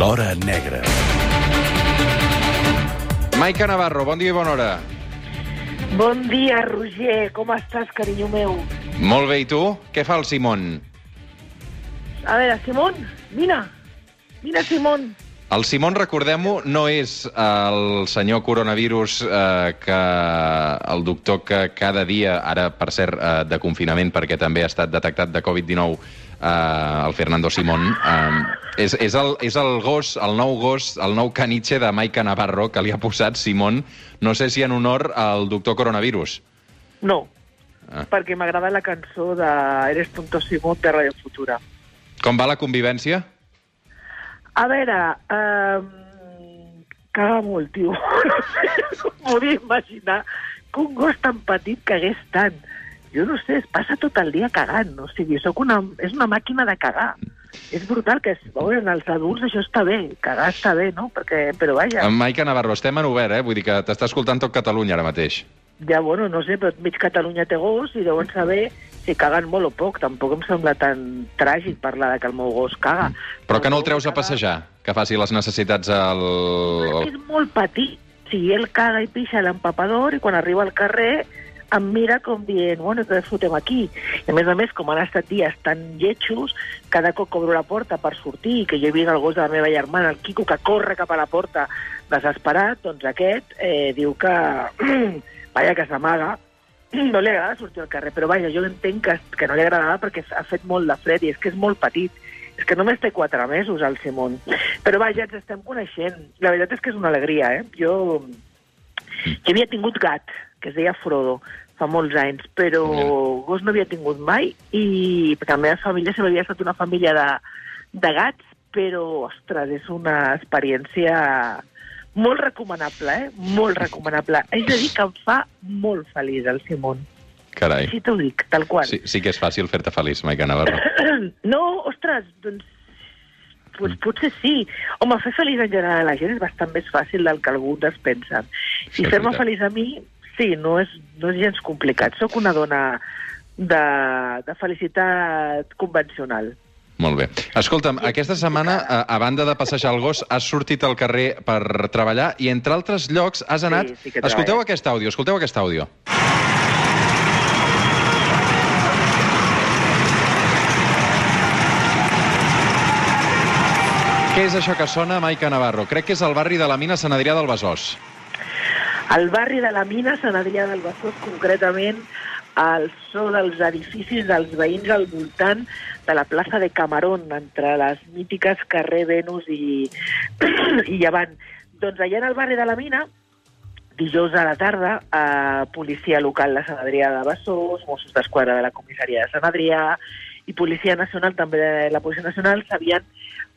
L'Hora Negra. Maica Navarro, bon dia i bona hora. Bon dia, Roger. Com estàs, carinyo meu? Molt bé, i tu? Què fa el Simon? A veure, Simón, vine. Vine, Simón. El Simon, recordem-ho, no és el senyor coronavirus eh, que el doctor que cada dia, ara per cert eh, de confinament perquè també ha estat detectat de Covid-19, eh, el Fernando Simón, eh, és, és, el, és el gos, el nou gos, el nou caniche de Maica Navarro que li ha posat Simón, no sé si en honor al doctor coronavirus. No, Ah. perquè m'agrada la cançó de Eres tonto Simón de Radio Futura. Com va la convivència? A veure, um, caga molt, tio. no podia imaginar que un gos tan petit cagués tant. Jo no sé, es passa tot el dia cagant. O sigui, soc una, és una màquina de cagar. És brutal que es, veure, en els adults això està bé, cagar està bé, no? Perquè, però vaja, En Maica Navarro, estem en obert, eh? Vull dir que t'està escoltant tot Catalunya ara mateix. ja, bueno, no sé, però mig Catalunya té gos i deuen saber si caguen molt o poc. Tampoc em sembla tan tràgic parlar de que el meu gos caga. Però que no el treus a passejar, que faci les necessitats al... És que és molt petit. O sigui, ell caga i pixa l'empapador i quan arriba al carrer em mira com dient, bueno, què fotem aquí? I a més a més, com han estat dies tan lletjos, cada cop que obro la porta per sortir, que jo he vist el gos de la meva germana, el Quico, que corre cap a la porta desesperat, doncs aquest eh, diu que, vaja, que s'amaga, no li agrada sortir al carrer, però vaja, jo entenc que, que no li agradava perquè ha fet molt de fred i és que és molt petit. És que només té quatre mesos, el Simón. Però vaja, ens estem coneixent. La veritat és que és una alegria, eh? Jo, jo havia tingut gat, que es deia Frodo, fa molts anys, però gos no havia tingut mai i perquè la meva família sempre havia estat una família de, de gats, però, ostres, és una experiència molt recomanable, eh? Molt recomanable. És a dir, que em fa molt feliç el Simón. Carai. Així t'ho dic, tal qual. Sí, sí que és fàcil fer-te feliç, Maica Navarro. No, ostres, doncs pues potser sí. Home, fer feliç en general a la gent és bastant més fàcil del que alguns es pensen. Sí, I és fer-me feliç a mi, sí, no és, no és gens complicat. Sóc una dona de, de felicitat convencional. Molt bé. Escolta'm, aquesta setmana, a, a banda de passejar el gos, has sortit al carrer per treballar i, entre altres llocs, has anat... sí que escolteu aquest àudio, escolteu aquest àudio. Què és això que sona, Maica Navarro? Crec que és el barri de la mina Sant Adrià del Besòs. Al barri de la Mina, Sant Adrià del Besòs, concretament, el so dels edificis dels veïns al voltant de la plaça de Camarón, entre les mítiques carrer Venus i, i Llevant. Doncs allà en el barri de la Mina, dijous a la tarda, eh, policia local de Sant Adrià de Besòs, Mossos d'Esquadra de la comissaria de Sant Adrià i Policia Nacional, també de la Policia Nacional, s'havien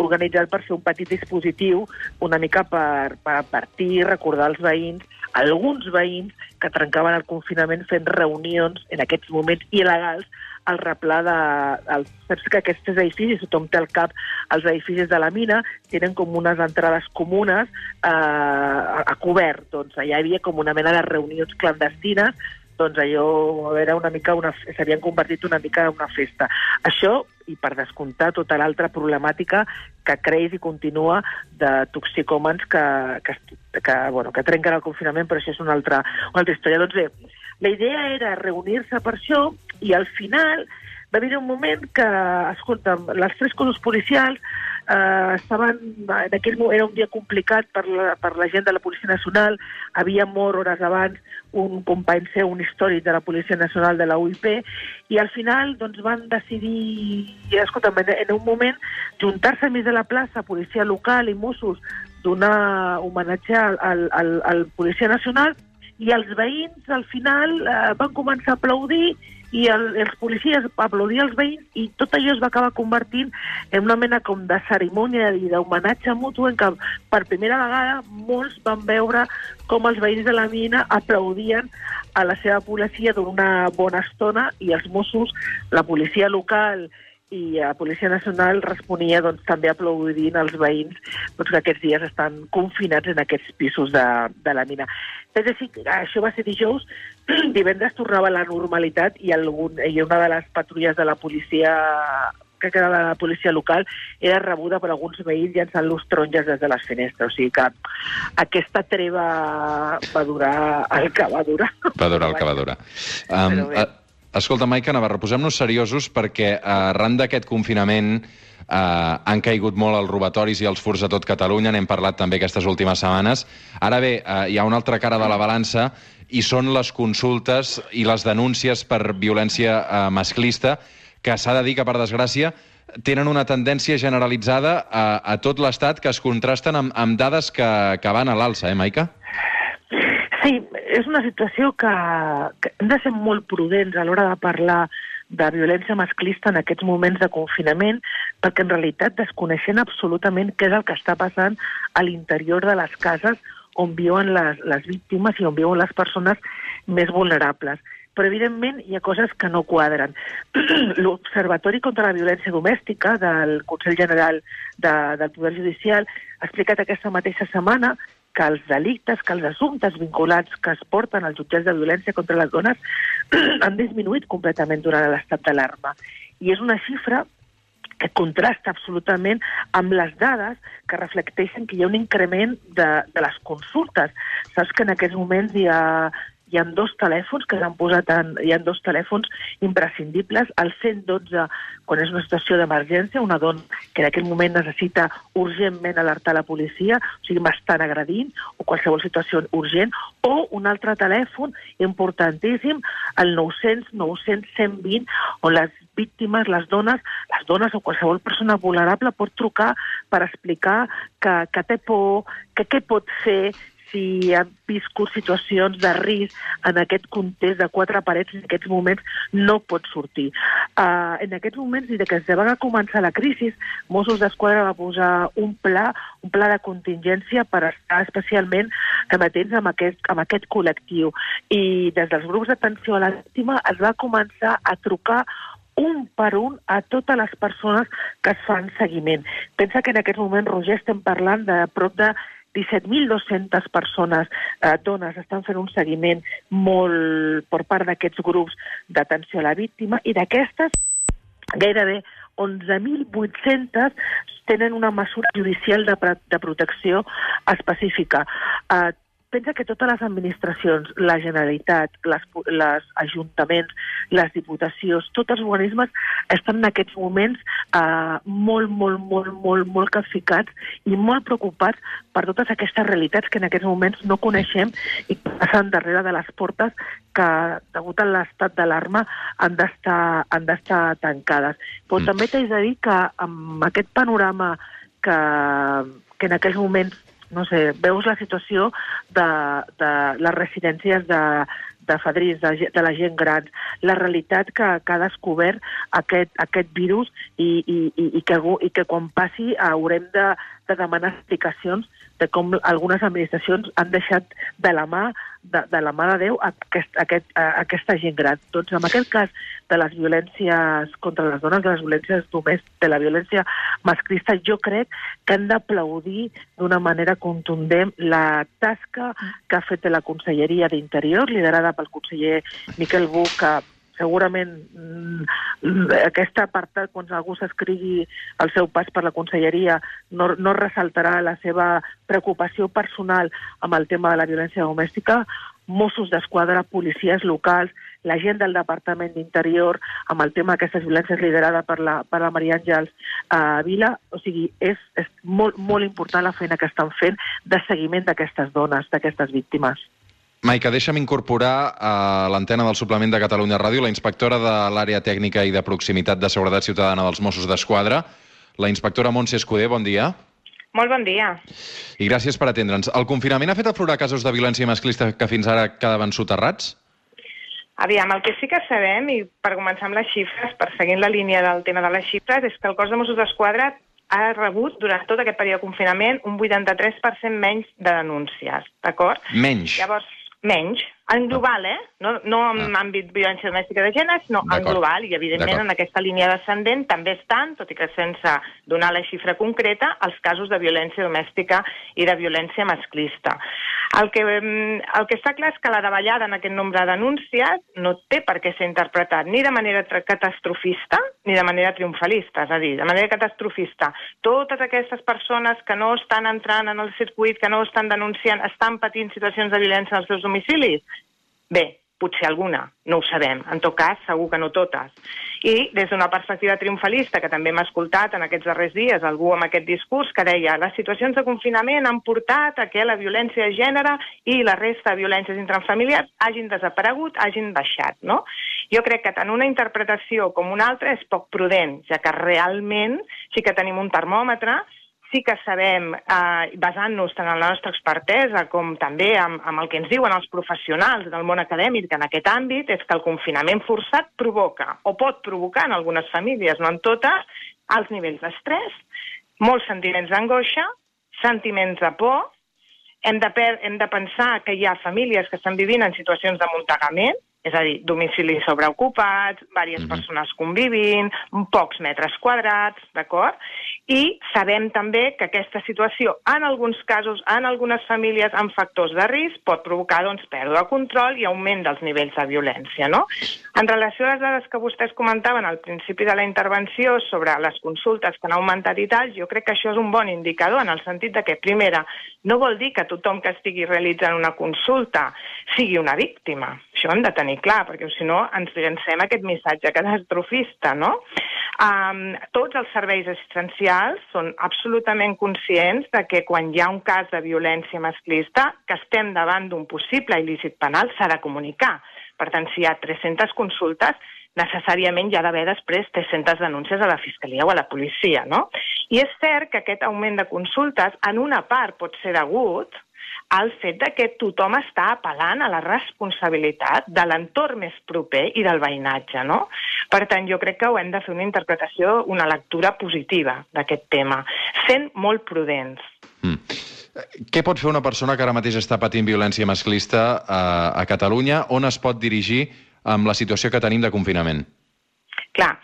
organitzat per fer un petit dispositiu una mica per, per advertir, recordar als veïns, alguns veïns que trencaven el confinament fent reunions en aquests moments il·legals al replà de... El, saps que aquests edificis, tothom té al cap els edificis de la mina, tenen com unes entrades comunes eh, a, a cobert. Doncs allà hi havia com una mena de reunions clandestines doncs allò era una mica una, s'havien convertit una mica en una festa. Això, i per descomptar tota l'altra problemàtica que creix i continua de toxicòmens que, que, que, bueno, que trenquen el confinament, però això és una altra, una altra història. Doncs bé, la idea era reunir-se per això i al final va haver un moment que, escolta, les tres cossos policials eh, estaven, en aquell moment era un dia complicat per la, per la gent de la Policia Nacional, havia mort hores abans un company seu, un històric de la Policia Nacional de la UIP, i al final doncs, van decidir, escolta, en, en un moment, juntar-se mig de la plaça, policia local i Mossos, donar homenatge al, al, al Policia Nacional, i els veïns al final eh, van començar a aplaudir i el, els policies aplaudir els veïns i tot allò es va acabar convertint en una mena com de cerimònia i d'homenatge mutu en què per primera vegada molts van veure com els veïns de la mina aplaudien a la seva policia durant una bona estona i els Mossos, la policia local i la Policia Nacional responia doncs, també aplaudint als veïns doncs, que aquests dies estan confinats en aquests pisos de, de la mina. És a dir, això va ser dijous, divendres tornava a la normalitat i, algun, i una de les patrulles de la policia que era la policia local, era rebuda per alguns veïns llançant-los taronges des de les finestres. O sigui que aquesta treva va durar el que va durar. Va durar el que va durar. Um, escolta, Maica Navarro, posem-nos seriosos perquè arran d'aquest confinament Uh, han caigut molt els robatoris i els furs a tot Catalunya, n'hem parlat també aquestes últimes setmanes. Ara bé, uh, hi ha una altra cara de la balança i són les consultes i les denúncies per violència uh, masclista, que s'ha de dir que, per desgràcia, tenen una tendència generalitzada a, a tot l'Estat que es contrasten amb, amb dades que, que van a l'alça, eh, Maica? Sí, és una situació que, que hem de ser molt prudents a l'hora de parlar de violència masclista en aquests moments de confinament, perquè en realitat desconeixent absolutament què és el que està passant a l'interior de les cases on viuen les, les víctimes i on viuen les persones més vulnerables. Però, evidentment, hi ha coses que no quadren. L'Observatori contra la Violència Domèstica del Consell General de, del Poder Judicial ha explicat aquesta mateixa setmana que els delictes, que els assumptes vinculats que es porten als jutjats de violència contra les dones han disminuït completament durant l'estat d'alarma. I és una xifra que contrasta absolutament amb les dades que reflecteixen que hi ha un increment de, de les consultes. Saps que en aquests moments hi ha hi ha dos telèfons que s'han posat en, hi ha dos telèfons imprescindibles, el 112 quan és una situació d'emergència, una dona que en aquell moment necessita urgentment alertar la policia, o sigui, m'estan agredint, o qualsevol situació urgent, o un altre telèfon importantíssim, el 900, 900, 120, on les víctimes, les dones, les dones o qualsevol persona vulnerable pot trucar per explicar que, que té por, que què pot fer, si han viscut situacions de risc en aquest context de quatre parets, en aquests moments no pot sortir. Uh, en aquests moments, des que es va començar la crisi, Mossos d'Esquadra va posar un pla, un pla de contingència per estar especialment amatents amb aquest, amb aquest col·lectiu. I des dels grups d'atenció a la víctima es va començar a trucar un per un a totes les persones que es fan seguiment. Pensa que en aquest moment, Roger, estem parlant de prop de 17.200 persones, eh, dones, estan fent un seguiment molt per part d'aquests grups d'atenció a la víctima i d'aquestes gairebé 11.800 tenen una mesura judicial de, de protecció específica. Eh, pensa que totes les administracions, la Generalitat, les, les ajuntaments, les diputacions, tots els organismes estan en aquests moments eh, molt, molt, molt, molt, molt capficats i molt preocupats per totes aquestes realitats que en aquests moments no coneixem i que passen darrere de les portes que, degut a l'estat d'alarma, han d'estar tancades. Però mm. també t'haig de dir que amb aquest panorama que, que en aquells moments no sé, veus la situació de, de les residències de, de fadrins, de, de la gent gran, la realitat que, que ha descobert aquest, aquest virus i, i, i, i, que, i que quan passi haurem de, de demanar explicacions de com algunes administracions han deixat de la mà de, de la mà de Déu aquest, aquest, a, aquesta gent gran. Doncs en aquest cas de les violències contra les dones, de les violències domèstiques, de la violència masclista, jo crec que han d'aplaudir d'una manera contundent la tasca que ha fet la Conselleria d'Interior, liderada pel conseller Miquel Buch, que segurament mm, aquest apartat, quan algú s'escrigui el seu pas per la conselleria, no, no ressaltarà la seva preocupació personal amb el tema de la violència domèstica, Mossos d'Esquadra, policies locals, la gent del Departament d'Interior, amb el tema d'aquestes violències liderada per la, per la Maria Àngels uh, Vila. O sigui, és, és molt, molt important la feina que estan fent de seguiment d'aquestes dones, d'aquestes víctimes. Maica, deixa'm incorporar a l'antena del suplement de Catalunya Ràdio la inspectora de l'àrea tècnica i de proximitat de seguretat ciutadana dels Mossos d'Esquadra, la inspectora Montse Escudé. Bon dia. Molt bon dia. I gràcies per atendre'ns. El confinament ha fet aflorar casos de violència masclista que fins ara quedaven soterrats? Aviam, el que sí que sabem, i per començar amb les xifres, per seguir la línia del tema de les xifres, és que el cos de Mossos d'Esquadra ha rebut durant tot aquest període de confinament un 83% menys de denúncies, d'acord? Menys? Llavors, menys. En global, eh? No, no en Ah. àmbit violència domèstica de gènere, sinó en global. I, evidentment, en aquesta línia descendent també estan, tot i que sense donar la xifra concreta, els casos de violència domèstica i de violència masclista. El que, mm, el que està clar és que la davallada en aquest nombre de denúncies no té per què ser interpretat ni de manera catastrofista ni de manera triomfalista. És a dir, de manera catastrofista, totes aquestes persones que no estan entrant en el circuit, que no estan denunciant, estan patint situacions de violència als seus domicilis? Bé, potser alguna, no ho sabem. En tot cas, segur que no totes. I des d'una perspectiva triomfalista, que també hem escoltat en aquests darrers dies algú amb aquest discurs que deia les situacions de confinament han portat a que la violència de gènere i la resta de violències intrafamiliars hagin desaparegut, hagin baixat, no? Jo crec que tant una interpretació com una altra és poc prudent, ja que realment sí que tenim un termòmetre sí que sabem, eh, basant-nos tant en la nostra expertesa com també amb, amb el que ens diuen els professionals del món acadèmic en aquest àmbit, és que el confinament forçat provoca, o pot provocar en algunes famílies, no en totes, alts nivells d'estrès, molts sentiments d'angoixa, sentiments de por, hem de, per, hem de pensar que hi ha famílies que estan vivint en situacions d'amuntegament, és a dir, domicilis sobreocupats, diverses Mhm. persones convivint, pocs metres quadrats, d'acord? I sabem també que aquesta situació, en alguns casos, en algunes famílies amb factors de risc, pot provocar doncs, pèrdua de control i augment dels nivells de violència. No? En relació a les dades que vostès comentaven al principi de la intervenció sobre les consultes que han augmentat i tal, jo crec que això és un bon indicador en el sentit de que, primera, no vol dir que tothom que estigui realitzant una consulta sigui una víctima. Això hem de tenir clar, perquè si no ens llancem aquest missatge catastrofista, no? Um, tots els serveis assistencials són absolutament conscients de que quan hi ha un cas de violència masclista, que estem davant d'un possible il·lícit penal, s'ha de comunicar. Per tant, si hi ha 300 consultes, necessàriament hi ha d'haver després 300 denúncies a la Fiscalia o a la policia, no? I és cert que aquest augment de consultes, en una part, pot ser degut al fet de que tothom està apel·lant a la responsabilitat de l'entorn més proper i del veïnatge, no? Per tant, jo crec que ho hem de fer una interpretació, una lectura positiva d'aquest tema, sent molt prudents. Mm. Què pot fer una persona que ara mateix està patint violència masclista a, a Catalunya? On es pot dirigir amb la situació que tenim de confinament? Clar,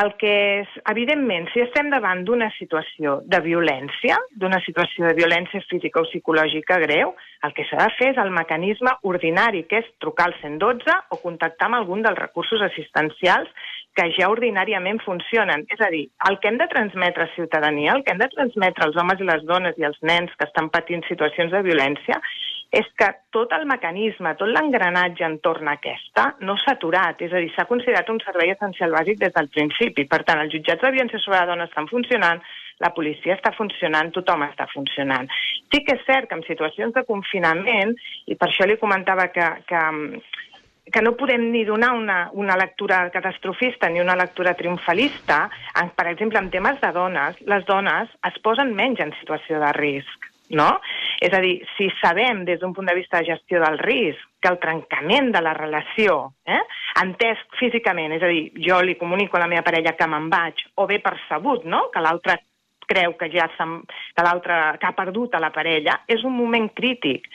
el que és, evidentment, si estem davant d'una situació de violència, d'una situació de violència física o psicològica greu, el que s'ha de fer és el mecanisme ordinari, que és trucar al 112 o contactar amb algun dels recursos assistencials que ja ordinàriament funcionen. És a dir, el que hem de transmetre a ciutadania, el que hem de transmetre als homes i les dones i als nens que estan patint situacions de violència, és que tot el mecanisme, tot l'engranatge entorn a aquesta no s'ha aturat, és a dir, s'ha considerat un servei essencial bàsic des del principi. Per tant, els jutjats de violència sobre la dona estan funcionant, la policia està funcionant, tothom està funcionant. Sí que és cert que en situacions de confinament, i per això li comentava que, que, que no podem ni donar una, una lectura catastrofista ni una lectura triomfalista, en, per exemple, en temes de dones, les dones es posen menys en situació de risc no? És a dir, si sabem des d'un punt de vista de gestió del risc que el trencament de la relació, eh, entès físicament, és a dir, jo li comunico a la meva parella que me'n vaig, o bé percebut, no?, que l'altre creu que ja que l'altre que ha perdut a la parella, és un moment crític.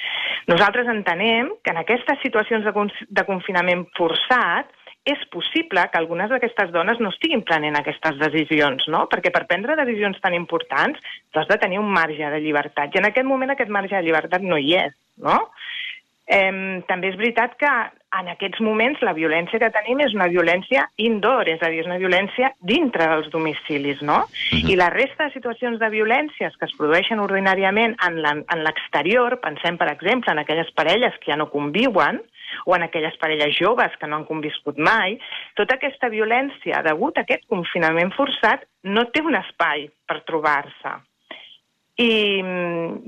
Nosaltres entenem que en aquestes situacions de, de confinament forçat és possible que algunes d'aquestes dones no estiguin prenent aquestes decisions, no? Perquè per prendre decisions tan importants has de tenir un marge de llibertat. I en aquest moment aquest marge de llibertat no hi és, no? Eh, també és veritat que en aquests moments la violència que tenim és una violència indoor, és a dir, és una violència dintre dels domicilis, no? Uh -huh. I la resta de situacions de violències que es produeixen ordinàriament en l'exterior, pensem, per exemple, en aquelles parelles que ja no conviuen, o en aquelles parelles joves que no han conviscut mai, tota aquesta violència, degut a aquest confinament forçat, no té un espai per trobar-se. I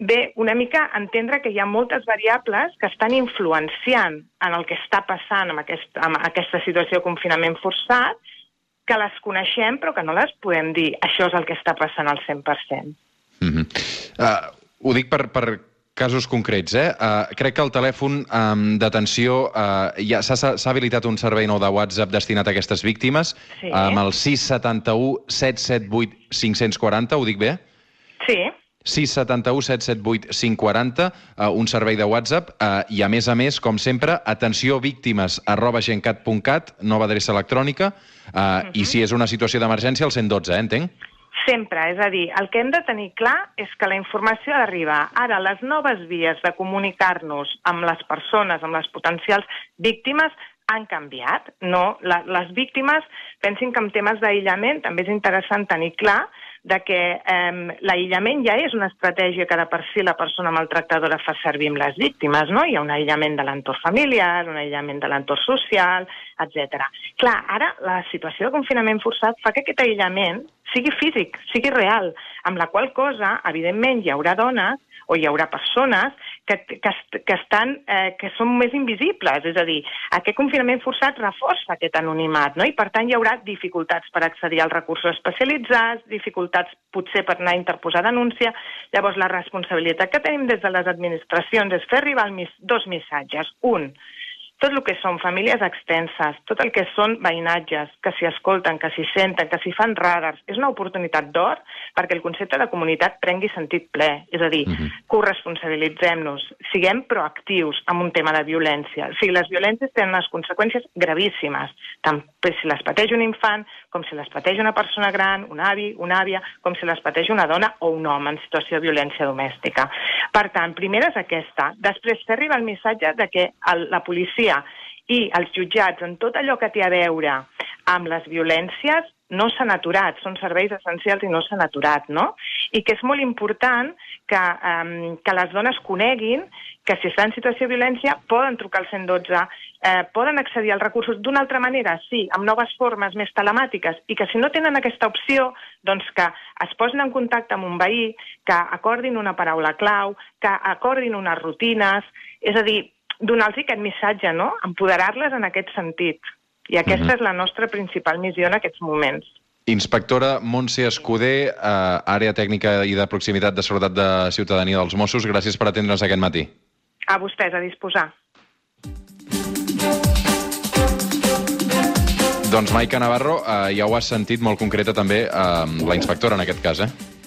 bé, una mica entendre que hi ha moltes variables que estan influenciant en el que està passant amb, aquest, amb aquesta situació de confinament forçat, que les coneixem però que no les podem dir això és el que està passant al 100%. Mm -hmm. uh, ho dic per, per casos concrets, eh? Uh, crec que el telèfon um, d'atenció uh, ja s'ha habilitat un servei nou de WhatsApp destinat a aquestes víctimes sí. amb el 671 778 540, ho dic bé? Sí. 671 778 540, uh, un servei de WhatsApp, uh, i a més a més, com sempre, atenció víctimes arroba gencat.cat, nova adreça electrònica, uh, uh -huh. i si és una situació d'emergència, el 112, eh, entenc? Sempre, és a dir, el que hem de tenir clar és que la informació ha d'arribar. Ara, les noves vies de comunicar-nos amb les persones, amb les potencials víctimes, han canviat. No, la, les víctimes, pensin que en temes d'aïllament també és interessant tenir clar de que eh, l'aïllament ja és una estratègia que de per si la persona maltractadora fa servir amb les víctimes, no? Hi ha un aïllament de l'entorn familiar, un aïllament de l'entorn social, etc. Clar, ara la situació de confinament forçat fa que aquest aïllament sigui físic, sigui real, amb la qual cosa, evidentment, hi haurà dones o hi haurà persones que, que, que, estan, eh, que són més invisibles. És a dir, aquest confinament forçat reforça aquest anonimat, no? i per tant hi haurà dificultats per accedir als recursos especialitzats, dificultats potser per anar a interposar denúncia. Llavors, la responsabilitat que tenim des de les administracions és fer arribar mis dos missatges. Un, tot el que són famílies extenses, tot el que són veïnatges, que s'hi escolten, que s'hi senten, que s'hi fan radars, és una oportunitat d'or perquè el concepte de comunitat prengui sentit ple. És a dir, uh mhm. -huh. corresponsabilitzem-nos, siguem proactius en un tema de violència. O sigui, les violències tenen unes conseqüències gravíssimes, tant si les pateix un infant, com si les pateix una persona gran, un avi, una àvia, com si les pateix una dona o un home en situació de violència domèstica. Per tant, primera és aquesta. Després, fer arribar el missatge de que el, la policia policia i els jutjats en tot allò que té a veure amb les violències no s'han aturat, són serveis essencials i no s'han aturat, no? I que és molt important que, um, que les dones coneguin que si estan en situació de violència poden trucar al 112, eh, poden accedir als recursos d'una altra manera, sí, amb noves formes més telemàtiques, i que si no tenen aquesta opció, doncs que es posin en contacte amb un veí, que acordin una paraula clau, que acordin unes rutines, és a dir, donar-los aquest missatge, no? empoderar-les en aquest sentit. I aquesta mhm. -huh. és la nostra principal missió en aquests moments. Inspectora Montse Escudé, eh, àrea tècnica i de proximitat de seguretat de ciutadania dels Mossos, gràcies per atendre'ns aquest matí. A vostès, a disposar. Doncs Maica Navarro, eh, ja ho has sentit molt concreta també eh, la inspectora en aquest cas, eh?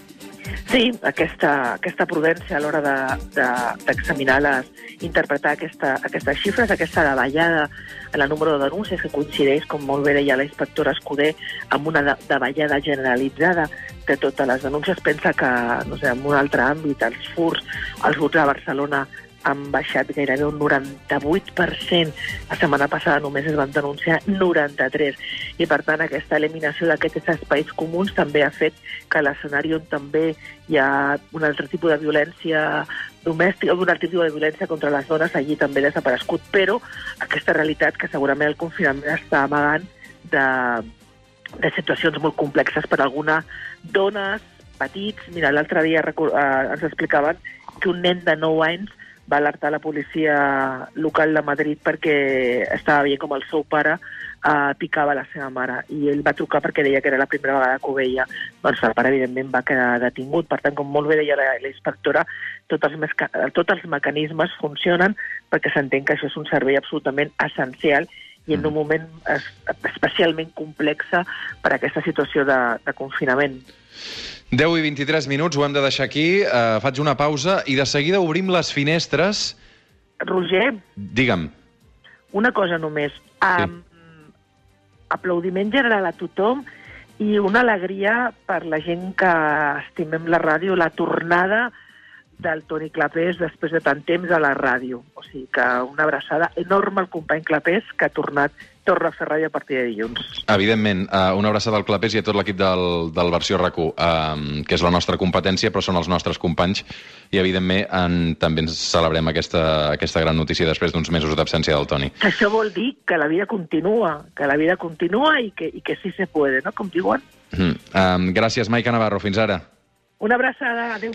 Sí, aquesta, aquesta prudència a l'hora d'examinar de, de, les, interpretar aquesta, aquestes xifres, aquesta davallada en el número de denúncies que coincideix, com molt bé deia la inspectora Escudé, amb una davallada generalitzada de totes les denúncies. Pensa que, no sé, en un altre àmbit, els furs, els vots a Barcelona han baixat gairebé un 98%. La setmana passada només es van denunciar 93. I, per tant, aquesta eliminació d'aquests espais comuns també ha fet que l'escenari on també hi ha un altre tipus de violència domèstica o d'un altre tipus de violència contra les dones allí també ha desaparegut. Però aquesta realitat que segurament el confinament està amagant de, de situacions molt complexes per a algunes dones, petits. Mira, l'altre dia eh, ens explicaven que un nen de 9 anys va alertar la policia local de Madrid perquè estava veient com el seu pare uh, picava la seva mare i ell va trucar perquè deia que era la primera vegada que ho veia. Doncs el pare, evidentment, va quedar detingut. Per tant, com molt bé deia la, la inspectora, tots els, tots els mecanismes funcionen perquè s'entén que això és un servei absolutament essencial i en un mm. moment es, especialment complexa per a aquesta situació de, de confinament. 10 i 23 minuts, ho hem de deixar aquí. Uh, faig una pausa i de seguida obrim les finestres. Roger? Digue'm. Una cosa només. Sí. Um, aplaudiment general a tothom i una alegria per la gent que estimem la ràdio, la tornada del Toni Clapés després de tant temps a la ràdio. O sigui que una abraçada enorme al company Clapés que ha tornat torna a a partir de dilluns. Evidentment, uh, una abraçada al Clapés i a tot l'equip del, del Versió RAC1, uh, que és la nostra competència, però són els nostres companys, i evidentment en, també ens celebrem aquesta, aquesta gran notícia després d'uns mesos d'absència del Toni. Això vol dir que la vida continua, que la vida continua i que, i que sí se puede, no?, com diuen. Mm. Um, gràcies, Maica Navarro. Fins ara. Una abraçada. Adéu.